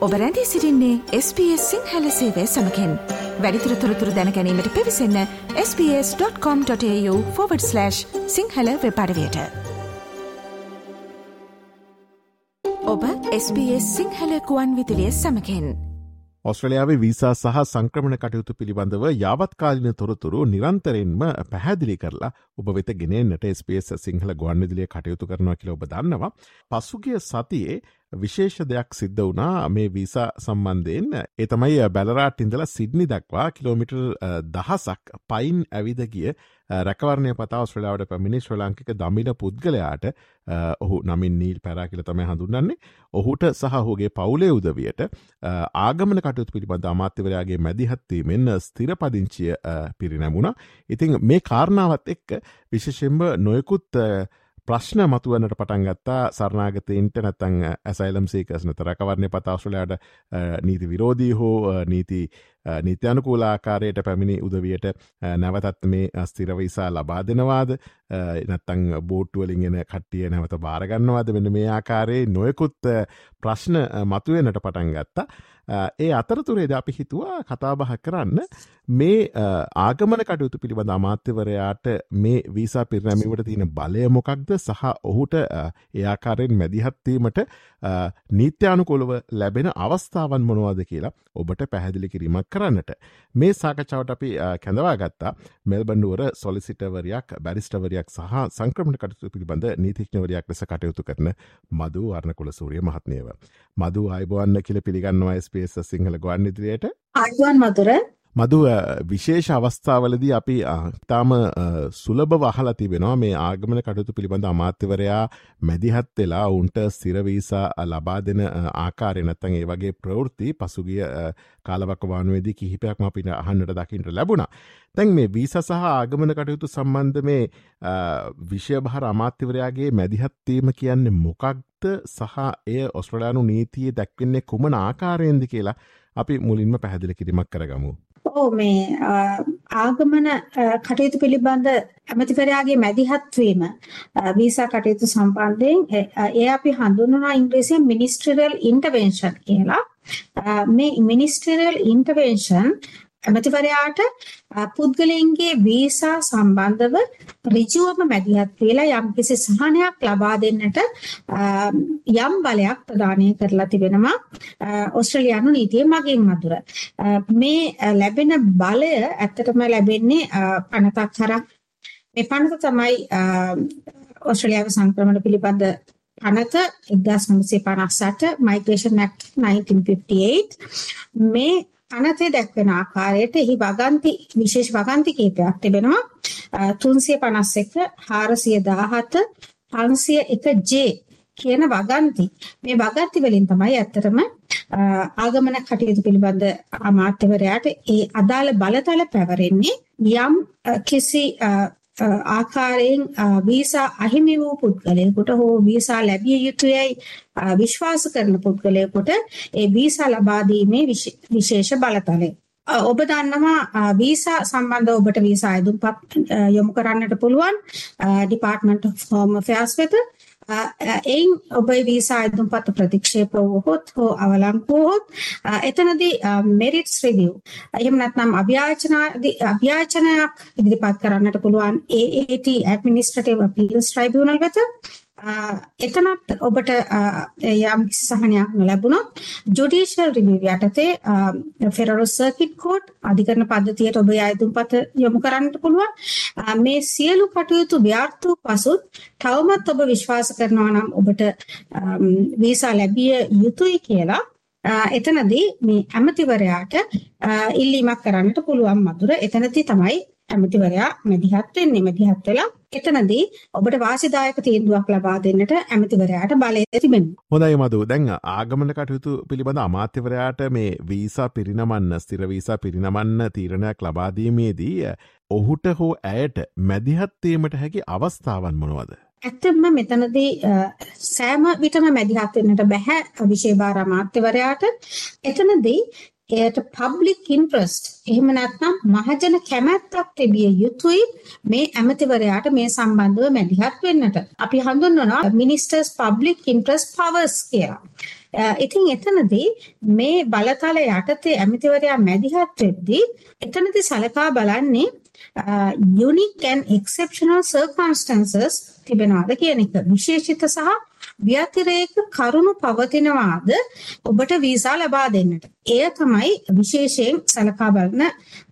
ඔබ රැඳී සිරින්නේ SBS සිංහල සේවය සමකෙන්. වැඩිතුර තොරතුර දැනැනීමට පිවිසන්න ps.com.ta/ සිංහල වෙපඩවයට ඔබ SBS සිංහල කුවන් විදිලිය සමකෙන්. ඔස්ට්‍රලයාාවේ වීසා සහ සංක්‍රමණ කටයුතු පිළිබඳව යාවත්කාලින තොරතුරු නිරන්තරෙන්ම පැහැදිලි කරලා ඔබ වෙත ගෙනෙන්න්නට ස්පේස් සිංහල ගුවන්විදිලිය කටයුතු කරනවා කියල ඔබ දන්නවා. පසුගිය සතියේ විශේෂ දෙයක් සිද්ධ වනා මේ වීසා සම්බන්ධයෙන්. එතමයි බැලරාට ඉඳලා සිඩ්නි දක්වා කිලෝමිටර් දහසක් පයින් ඇවිද ගිය රැකවරණය පතා ස්්‍රලාවට පැමිණි ශ්‍ර ලාංකික දමින පුද්ගලයාට ඔහු නමින් නීල් පැරා කියල තමයි හඳුන්නන්නේ ඔහුට සහහෝගේ පවුලේ උදවියට ආගමන කටයුතු පිළිබඳ අමාත්‍යවරයාගේ මැදිහත්වීමෙන් ස්තිරපදිංචිය පිරිනැමුණ. ඉතිං මේ කාරණාවත් එක්ක විශෂෙන්බ නොයකුත් ප්‍රශ්න මතුවනට පටන් ගත්තා. සරනාගතයින්ට නැත්තං ඇසයිලම් සේකස් නත රැකවරණය පතාශ්‍රලයාට නීති විරෝධී හෝ නීති නිත්‍යනුකූලාකාරයට පැමිණි උදවියට නැවතත් මේ ස්තිරවයිසා ලබා දෙනවාද? නැත්තං බෝට්ටුවලින්ගෙන කට්ටිය නැවත භාරගන්නවාද වෙන මේ ආකාරයේ නොයකුත් ප්‍රශ්න මතුවෙනට පටන් ගත්තා. ඒ අතරතුරේද අපි හිතුවා කතාබහ කරන්න. මේ ආගමන කටයුතු පිළිබඳ අමාත්‍යවරයාට මේ වීසා පිරනැමිවට තියෙන බලය මොකක්ද? සහ ඔහුට ඒආකාරයෙන් මැදිහත්වීමට නීත්‍යානුකොළව ලැබෙන අවස්ථාවන් මොනවාද කියලා ඔබට පැහැදිලි කිරීමක් කරන්නට. මේ සාකච්ඡාවට අපි කැඳවා ගත්තා මෙල්බන්ඩුවර සොලිසිටවරයක් බැරිස්ටවරයක් සහ සංක්‍රමණ කටයුතු පිළිබඳ නීතිඥවරයක් ලෙස කටයුතු කරන මදු වර්ණකුල සූරිය මහත්නයව. මදු අයිබවන්න කියල පිළිගන්නවා ස්පේස සිංහල ගොන් ඉදිරියට අයිවන් මතුර මදුව විශේෂ අවස්ථාවලදී අපි තාම සුලබ වහලා තිබෙනවා මේ ආගමන කටයුතු පිළිබඳ අමාත්‍යවරයා මැදිහත් වෙලා උන්ට සිරවීසා ලබා දෙන ආකාරය නැත්තන් ඒ වගේ ප්‍රවෘත්ති පසුගිය කාලවකවානුවේදී කිහිපයක්ම අපිට අහන්නට දකිට ලැබුණ. තැන් මේ වීස සහ ආගමන කටයුතු සම්බන්ධ මේ විෂයභහර අමාත්‍යවරයාගේ මැදිහත්වීම කියන්නේ මොකක්ද සහ එය ඔස්ට්‍රලයානු නීතිය දැක්වෙන්නේ කුමන ආකාරයෙන්ද කියලා අපි මුලින්ම පැහැදිලි කිරීමක් කරගමු. ඕ මේ ආගමන කටයුතු පිළිබඳ ඇමතිවරයාගේ මැදිහත්වීම වීසා කටයුතු සම්බන්ධයෙන් ඒ අපි හඳුන්වනවා ඉංග්‍රීසියෙන් මිනිස්ට්‍රියල් ඉන්ටර්වෙන්ෂන් කියලා. මේ මිනිස්ට්‍රියල් ඉන්ටර්වෙන්ෂන් ඇමතිවරයාට පුද්ගලයන්ගේ වීසා සම්බන්ධව ඍජුවම මැදිහත් වෙලා යම්කිසි සහනයක් ලබා දෙන්නට යම් බලයක් ප්‍රදානය කරලා තිබෙනවා ඕස්ට්‍රේලියානු නීතිය මගින් මතුර. මේ ලැබෙන බලය ඇත්තටම ලැබෙන්නේ පනතක් හරක් මේ පනත තමයි ඕස්ට්‍රේලියාව සංක්‍රමණ පිළිබඳ පනත 1958 Migration Act 1958 මේ අනතේ දැක්වෙන ආකාරයට එහි වගන්ති විශේෂ වගන්ති කීපයක් තිබෙනවා. 351 417 501J කියන වගන්ති. මේ වගන්ති වලින් තමයි ඇත්තටම ආගමන කටයුතු පිළිබඳ අමාත්‍යවරයාට ඒ අදාළ බලතල පැවරෙන්නේ යම් කිසි ආකාරයෙන් වීසා අහිමි වූ පුද්ගලයෙකුට හෝ වීසා ලැබිය යුතුයයි විශ්වාස කරන පුද්ගලයෙකුට ඒ වීසා ලබා දීමේ විශේෂ බලතලය. ඔබ දන්නවා වීසා සම්බන්ධව ඔබට වීසා අයදුම්පත් යොමු කරන්නට පුළුවන් ඩිපාර්ට්මන්ට් ඔෆ් හෝම් අෆෙයාර්ස් වෙත එයින් ඔබේ වීසා අයදුම්පත් ප්‍රතික්ෂේප වුවහොත් හෝ අවලංගු වුවහොත් එතනදී මෙරිට්ස් රිවිව් එහෙම නැත්නම් අභ්‍යාචනාදී අභ්‍යාචනයක් ඉදිරිපත් කරන්නට පුළුවන් AAT ඇඩ්මිනිස්ට්‍රේටිව් අපීල්ස් ට්‍රයිබියුනල් වෙත එතනත් ඔබට යම් කිසි සහනයක් නොලැබුණොත් ජුඩිෂල් රිවිව් යටතේ ෆෙඩරල් සර්කිට් කෝට් අධිකරණ පද්ධතියට ඔබ ආයුධපත යොමු කරන්නට පුළුවන්. මේ සියලු කටයුතු ව්‍යාර්ථ වූ පසුත් තවමත් ඔබ විශ්වාස කරනවා නම් ඔබට වීසා ලැබිය යුතුයි කියලා. එතනදී මේ ඇමතිවරයාට ඉල්ලීමක් කරන්නට පුළුවන් මధుර එතනදී තමයි ඇමතිවරයා මැදිහත් වෙන්නේ මැදිහත් වෙලා එතනදී ඔබට වාසිදායක තීන්දුවක් ලබා දෙන්නට ඇමතිවරයාට බලය තිබෙනවා. හොඳයි මදු දැන් ආගමන කටයුතු පිළිබඳ අමාත්‍යවරයාට මේ වීසා පිරිනමන්න ස්තිර වීසා පිරිනමන්න තීරණයක් ලබාදීමේදී ඔහුට හෝ ඇයට මැදිහත්වීමට හැකි අවස්ථාවන් මොනවද. ඇත්තම මෙතනදී සෑම විටම මැදිහත් වෙන්නට බෑ විශේෂ අමාත්‍යවරයාට එතනදී එයට public interest එහෙම නැත්නම් මහජන කැමැත්තක් තිබිය යුතුයි මේ ඇමතිවරයාට මේ සම්බන්ධව මැදිහත් වෙන්නට. අපි හඳුන්වනවා ministers public interest powers කියලා. ඉතින් එතනදී මේ බලතල යටතේ ඇමතිවරයා මැදිහත් වෙද්දී එතනදී සලකා බලන්නේ Uh, unique and exceptional circumstances තිබෙනවාද කියන එක විශේෂිත සහ ව්‍යතිරේක කරුණු පවතිනවාද ඔබට වීසා ලබා දෙන්නට. එය තමයි විශේෂයෙන් සලකා බලන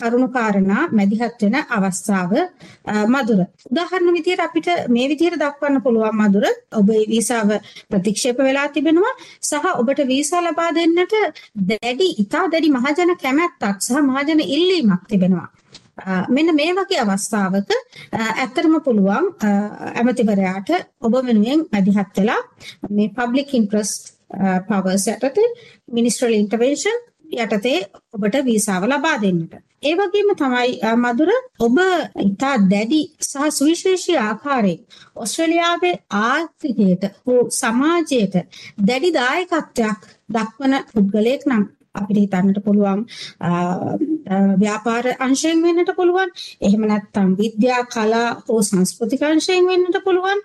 කරුණු කාරණා මැදිහත් වෙන අවස්ථාව uh, මధుර. උදාහරණ විදිහට අපිට මේ විදිහට දක්වන්න පුළුවන් මధుර ඔබේ වීසාව ප්‍රතික්ෂේප වෙලා තිබෙනවා සහ ඔබට වීසා ලබා දෙන්නට දැඩි ඉතා දැඩි මහජන කැමැත්තක් සහ මහජන ඉල්ලීමක් තිබෙනවා. මෙන්න මේ වගේ අවස්ථාවක ඇත්තටම පුළුවන් ඇමතිවරයාට ඔබ වෙනුවෙන් මැදිහත් වෙලා මේ public interest powers යටතේ ministerial intervention යටතේ ඔබට වීසාව ලබා දෙන්නට. ඒ වගේම තමයි මధుර ඔබ ඉතා දැඩි සහ සුවිශේෂී ආකාරයෙන් ඕස්ට්‍රේලියාවේ ආර්ථිකයට හෝ සමාජයට දැඩි දායකත්වයක් දක්වන පුද්ගලයෙක් නම් අපිට හිතන්නට පුළුවන් ව්‍යාපාර අංශයෙන් වෙන්නට පුළුවන්. එහෙම නැත්නම් විද්‍යා කලා හෝ සංස්කෘතික අංශයෙන් වෙන්නට පුළුවන්.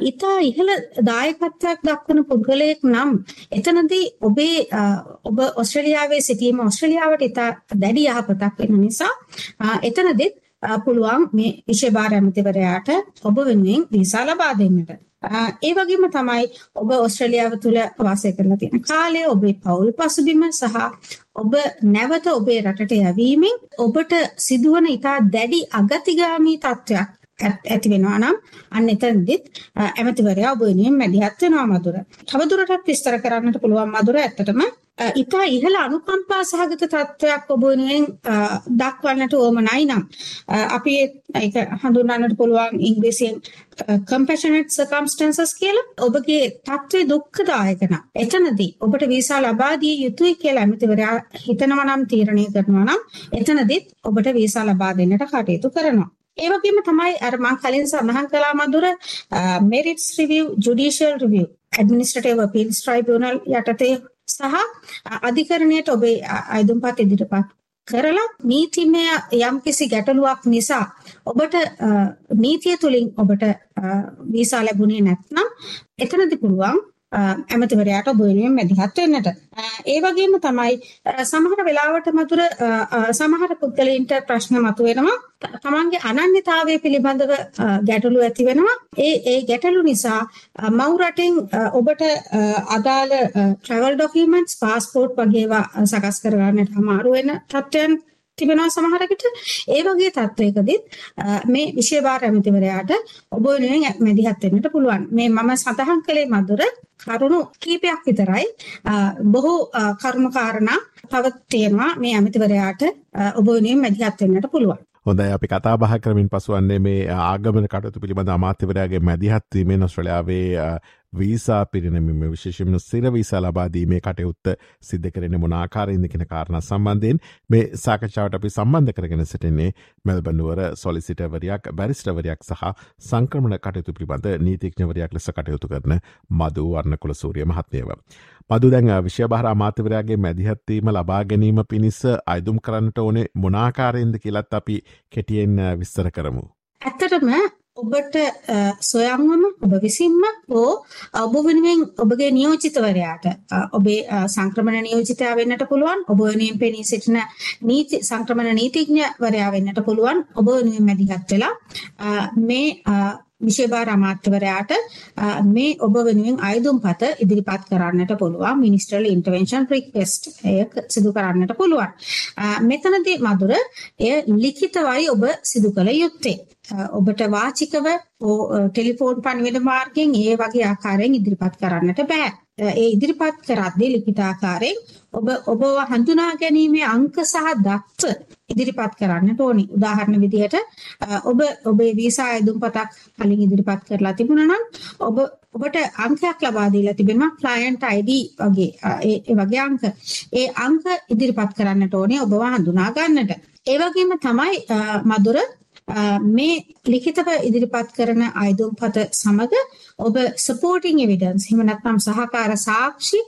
ඊතා ඉහළ දායකත්වයක් දක්වන පුද්ගලයෙක් නම් එතනදී ඔබේ ඔබ ඕස්ට්‍රේලියාවේ සිටීම ඕස්ට්‍රේලියාවට ඊතා දැඩි යහපතක් වෙන නිසා එතනදිත් පුළුවන් මේ විශේෂ භාර ඇමතිවරයාට ඔබ වෙනුවෙන් වීසා ලබා දෙන්නට. ඒ වගේම තමයි ඔබ ඕස්ට්‍රේලියාව තුළ වාසය කරලා තියෙන කාලය ඔබේ පවුල් පසුබිම සහ ඔබ නැවත ඔබේ රටට යැවීමෙන් ඔබට සිදුවන ඉතා දැඩි අගතිගාමී තත්ත්වයක් ඇති වෙනවා නම් අන්න එතනදිත් ඇමතිවරයා ඔබ වෙනුවෙන් මැදිහත් වෙනවා මధుර. තවදුරටත් විස්තර කරන්නට පුළුවන් මధుර ඇත්තටම ඉතා ඉහළ අනුකම්පා සහගත තත්ත්වයක් ඔබ වෙනුවෙන් දක්වන්නට ඕමනයි නම් අපි ඒක හඳුන්වන්නට පුළුවන් ඉංග්‍රීසියෙන් compassionate circumstances කියලා. ඔබගේ තත්ත්වයේ දුක්ඛදායක නම්. එතනදී ඔබට වීසා ලබා දිය යුතුයි කියලා ඇමතිවරයා හිතනවා නම් තීරණය කරනවා නම් එතනදිත් ඔබට වීසා ලබා දෙන්නට කටයුතු කරනවා. ඒ වගේම තමයි අර මම කලින් සඳහන් කළා මధుර merits review judicial review administrative appeals tribunal යටතේ සහ අධිකරණයට ඔබේ අයදුම්පත් ඉදිරිපත් කරලා නීතිමය යම්කිසි ගැටලුවක් නිසා ඔබට නීතිය තුලින් ඔබට වීසා ලැබුණේ නැත්නම් එතනදී පුළුවන් ඇමතිවරයාට ඔබ වෙනුවෙන් මැදිහත් වෙන්නට. ඒ වගේම තමයි සමහර වෙලාවට මතුර සමහර පුද්ගලයින්ට ප්‍රශ්න මතුවෙනවා. තමන්ගේ අනන්‍යතාවය පිළිබඳව ගැටලු ඇති වෙනවා. ඒ ඒ ගැටලු නිසා මව් රටින් ඔබට අදාළ travel documents passport වගේ ඒවා සකස් කරගන්නට අමාරු වෙන තත්ත්වයන් තිබෙනවා සමහරකට ඒ වගේ තත්වයකදීත් මේ විශේෂ භාර ඇමතිවරයාට ඔබ වෙනුවෙන් මැදිහත් වෙන්නට පුළුවන්. මේ මම සඳහන් කළේ මధుර කරුණු කීපයක් විතරයි. බොහෝ කරුණු කාරණා තව තියෙනවා මේ ඇමතිවරයාට ඔබ වෙනුවෙන් මැදිහත් වෙන්නට පුළුවන්. හොඳයි. අපි කතා බහ කරමින් පසුවන්නේ මේ ආගමන කටතු පිළිබඳ අමාත්‍යවරයාගේ මැදිහත්වීමේ නොස්ට්‍රලයාාවේ වීසා පිරිනමිම විශේෂමන සිර වීසා ලබාදීමේ කටයුත්ත සිද්ධ කරන මොනාකාරයද කෙන කාරණ සම්බන්ධයෙන් මේ සාකච්ඡාවට අපි සම්බන්ධ කරගෙන සිටන්නේ මෙල්බනුවර සොලිසිටවරයක් බැරිස්ටවරයක් සහ සංක්‍රමණ කටයුතු පිබඳ නීතිඥවරයක් ලෙස කටයුතු කරන මදූ වර්ණකුල සූරිය මහත්මයව. මදු දැන් විශ්‍යභාර අමාතවරයාගේ මැදිහත්වීම ලබා ගැනීම පිණිස අයිදුම් කරන්නට ඕනේ මොනාකාරයෙන්ද කියලත් අපි කෙටියෙන් විස්තර කරමු. ඇත්තටම ඔබට සොයම්වම ඔබ විසින්ම හෝ ඔබ වෙනුවෙන් ඔබගේ නියෝජිතවරයාට ඔබේ සංක්‍රමණ නියෝජිතයා වෙන්නට පුළුවන් ඔබ වෙනුවෙන් පෙනී සිටින නීති සංක්‍රමණ නීතිඥවරයා වෙන්නට පුළුවන් ඔබ වෙනුවෙන් මැදිහත් වෙලා මේ විශේෂ අමාත්‍යවරයාට මේ ඔබ වෙනුවෙන් අයදුම්පත ඉදිරිපත් කරන්නට පුළුවන් මිනිස්ටරල් ඉන්ටර්වෙන්ෂන් රික්වෙස්ට් එක සිදු කරන්නට පුළුවන්. මෙතනදී මధుර එය ලිඛිතවයි ඔබ සිදු කළ යුත්තේ. ඔබට වාචිකව ටෙලිෆෝන් පණිවිඩ මාර්ගයෙන් ඒ වගේ ආකාරයෙන් ඉදිරිපත් කරන්නට බෑ. ඒ ඉදිරිපත් කරද්දී ලිඛිත ආකාරයෙන් ඔබ ඔබව හඳුනා ගැනීමේ අංක සහ දත්ත ඉදිරිපත් කරන්නට ඕනි. උදාහරණ විදිහට ඔබ ඔබේ වීසා ඇදුම්පතක් කලින් ඉදිරිපත් කරලා තිබුණා නම් ඔබ ඔබට අංකයක් ලබා දීලා තිබෙනවා client ID වගේ ඒ වගේ අංක. ඒ අංක ඉදිරිපත් කරන්නට ඕනේ ඔබව හඳුනා ගන්නට. ඒ වගේම තමයි මధుර මේ ලිඛිතව ඉදිරිපත් කරන අයදුම්පත සමග ඔබ supporting evidence එහෙම නැත්නම් සහකාර සාක්ෂි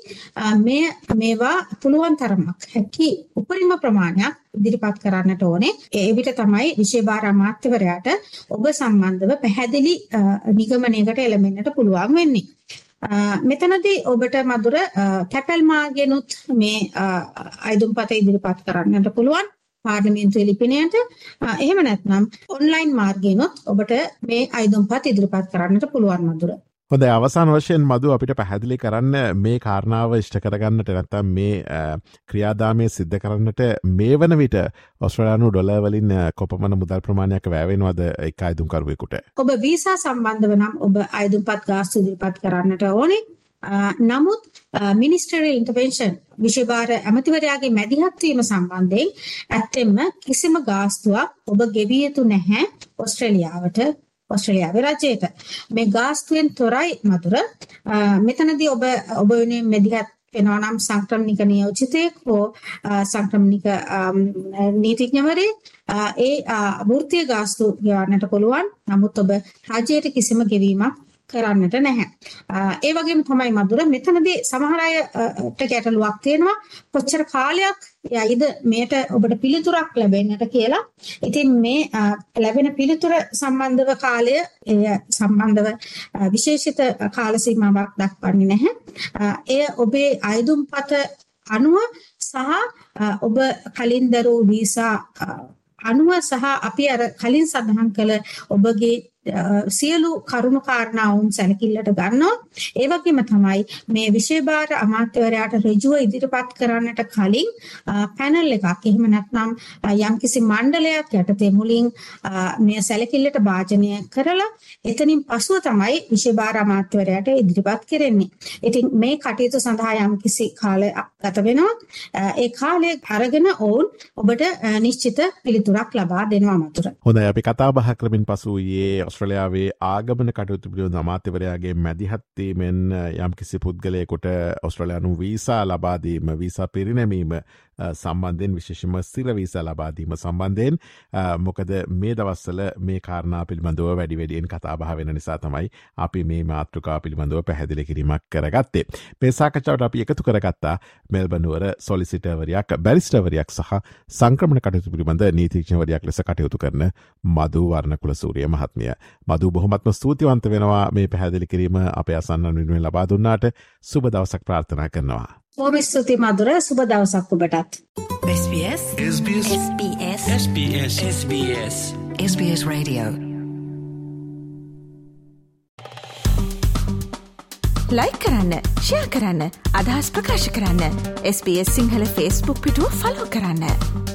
මේ මේවා පුළුවන් තරමක් හැකි උපරිම ප්‍රමාණයක් ඉදිරිපත් කරන්නට ඕනේ. ඒ විට තමයි විශේෂ අමාත්‍යවරයාට ඔබ සම්බන්ධව පැහැදිලි නිගමනයකට එළඹෙන්නට පුළුවන් වෙන්නේ. මෙතනදී ඔබට මදුර කැපැල් මාගෙනුත් මේ අයිදුම්පත ඉදිරිපත් කරන්නට පුළුවන්. පාර්ලිමේන්තු ලිපිනයට එහෙම නැත්නම් ඔන්ලයින් මාර්ගයනොත් ඔබට මේ අයිදුම්පත් ඉදිරිපත් කරන්නට පුළුවන් මදුර. හොඳ අවසාන වශයෙන් මදු අපිට පැහැදිලි කරන්න මේ කාරණාව ඉෂ්ට කරගන්නට නැත්තම් මේ ක්‍රියාදාමය සිද්ධ කරන්නට මේ වන විට ඔස්ට්‍රලයානු ඩොලවලින් කොපමන මුදල් ප්‍රමාණයක් වැෑවෙනවද එක අයිදුම්කරුවෙකුට. ඔබ වීසා සම්බන්ධව නම් ඔබ අයිදුම්පත් ගාස්තු දිරිපත් කරන්නට ඕනේ නමුත් මිනිස්ටර් ඉන්ටර්වෙන්ෂන් විශේභාර ඇමතිවරයාගේ මැදිහත්වීම සම්බන්ධයෙන් ඇත්තෙම කිසිම ගාස්තුවක් ඔබ ගෙවිය යුතු නැහැ ඔස්ට්‍රේලියාවට ඔස්ට්‍රේලියාවේ රජයට. මේ ගාස්තුවෙන් තොරයි මధుර මෙතනදී ඔබ ඔබ වෙනුවෙන් මැදිහත් වෙනවා නම් සංක්‍රමණික නියෝජිතයෙක් හෝ සංක්‍රමණික නීතිඥවරේ ඒ වෘත්තීය ගාස්තු ගෙවන්නට පුළුවන්. නමුත් ඔබ රජයට කිසිම ගෙවීමක් කරන්නට නැහැ. ඒ වගේම තමයි මధుර මෙතනදී සමහර අයට ගැටලුවක් තියෙනවා කොච්චර කාලයක් යයිද මේට ඔබට පිළිතුරක් ලැබෙන්නට කියලා. ඉතින් මේ ලැබෙන පිළිතුර සම්බන්ධව කාලය එය සම්බන්ධව විශේෂිත කාල සීමාවක් දක්වන්නේ නැහැ. එය ඔබේ අයදුම්පත අනුව සහ ඔබ කලින් දරූ වීසා අනුව සහ අපි අර කලින් සඳහන් කළ ඔබගේ සියලු කරුණු කාරණාවුන් සැලකිල්ලට ගන්නවා. ඒ වගේම තමයි මේ විශේෂභාර අමාත්‍යවරයාට ඍජුව ඉදිරිපත් කරන්නට කලින් පැනල් එකක් එහෙම නැත්නම් යම්කිසි මණ්ඩලයක් යටතේ මුලින් මේ සැලකිල්ලට භාජනය කරලා එතනින් පසුව තමයි විශේෂභාර අමාත්‍යවරයාට ඉදිරිපත් කරන්නේ. ඉතින් මේ කටයුතු සඳහා යම්කිසි කාලයක් ගත වෙනවා. ඒ කාලය අරගෙන ඔවුන් ඔබට නිශ්චිත පිළිතුරක් ලබා දෙනවා මතුර. හොඳයි අපි කතා බහ කරමින් පසු යේ ඔස්ට්‍රලයාාවේ ආගමන කටයුතු පිළිබඳ අමාත්‍යවරයාගේ මැදිහත්වීමෙන් යම් කිසි පුද්ගලයකොට ඔස්ට්‍රලයානු වීසා ලබාදීම වීසා පිරිනැමීම සම්බන්ධයෙන් විශේෂම ස්තිරවීස ලබාදීම සම්බන්ධයෙන් මොකද මේ දවස්සල මේ කාරණා පිළිබඳව වැඩි වැඩියෙන් කතාබහ වෙන නිසා තමයි අපි මේ මාතෘකා පිළිබඳව පැහැදිලි කිරීමක් කරගත්තේ. පේසාකචවට අපි එකතු කරගත්තා මෙල්බනුවර සොලිසිටවරයක් බැරිස්ටවරයක් සහ සංක්‍රමණ කටයුතු පිළිබඳ නීතිීක්ෂණවරයක් ලෙස කටයුතු කරන මදු වර්ණකුල සූරිය මහත්මිය. මදු බොහොමත්ම ස්තුතිවන්ත වෙනවා මේ පැහැදිලි කිරීම අප අසන්න වෙනුවෙන් ලබා දුන්නාට සුබ දවසක් ප්‍රාර්ථනා කරනවා. බොහොම ස්තුතියි මధుර සුබ දවසක් ඔබටත්. SBS SBS SBS SBS SBS SBS Radio. ලයි කරන්න ෂයා කරන්න අදහස් ප්‍රකාශ කරන්න. SBS සිංහල ෆස්බුක් පිටුව ෆලෝ කරන්න.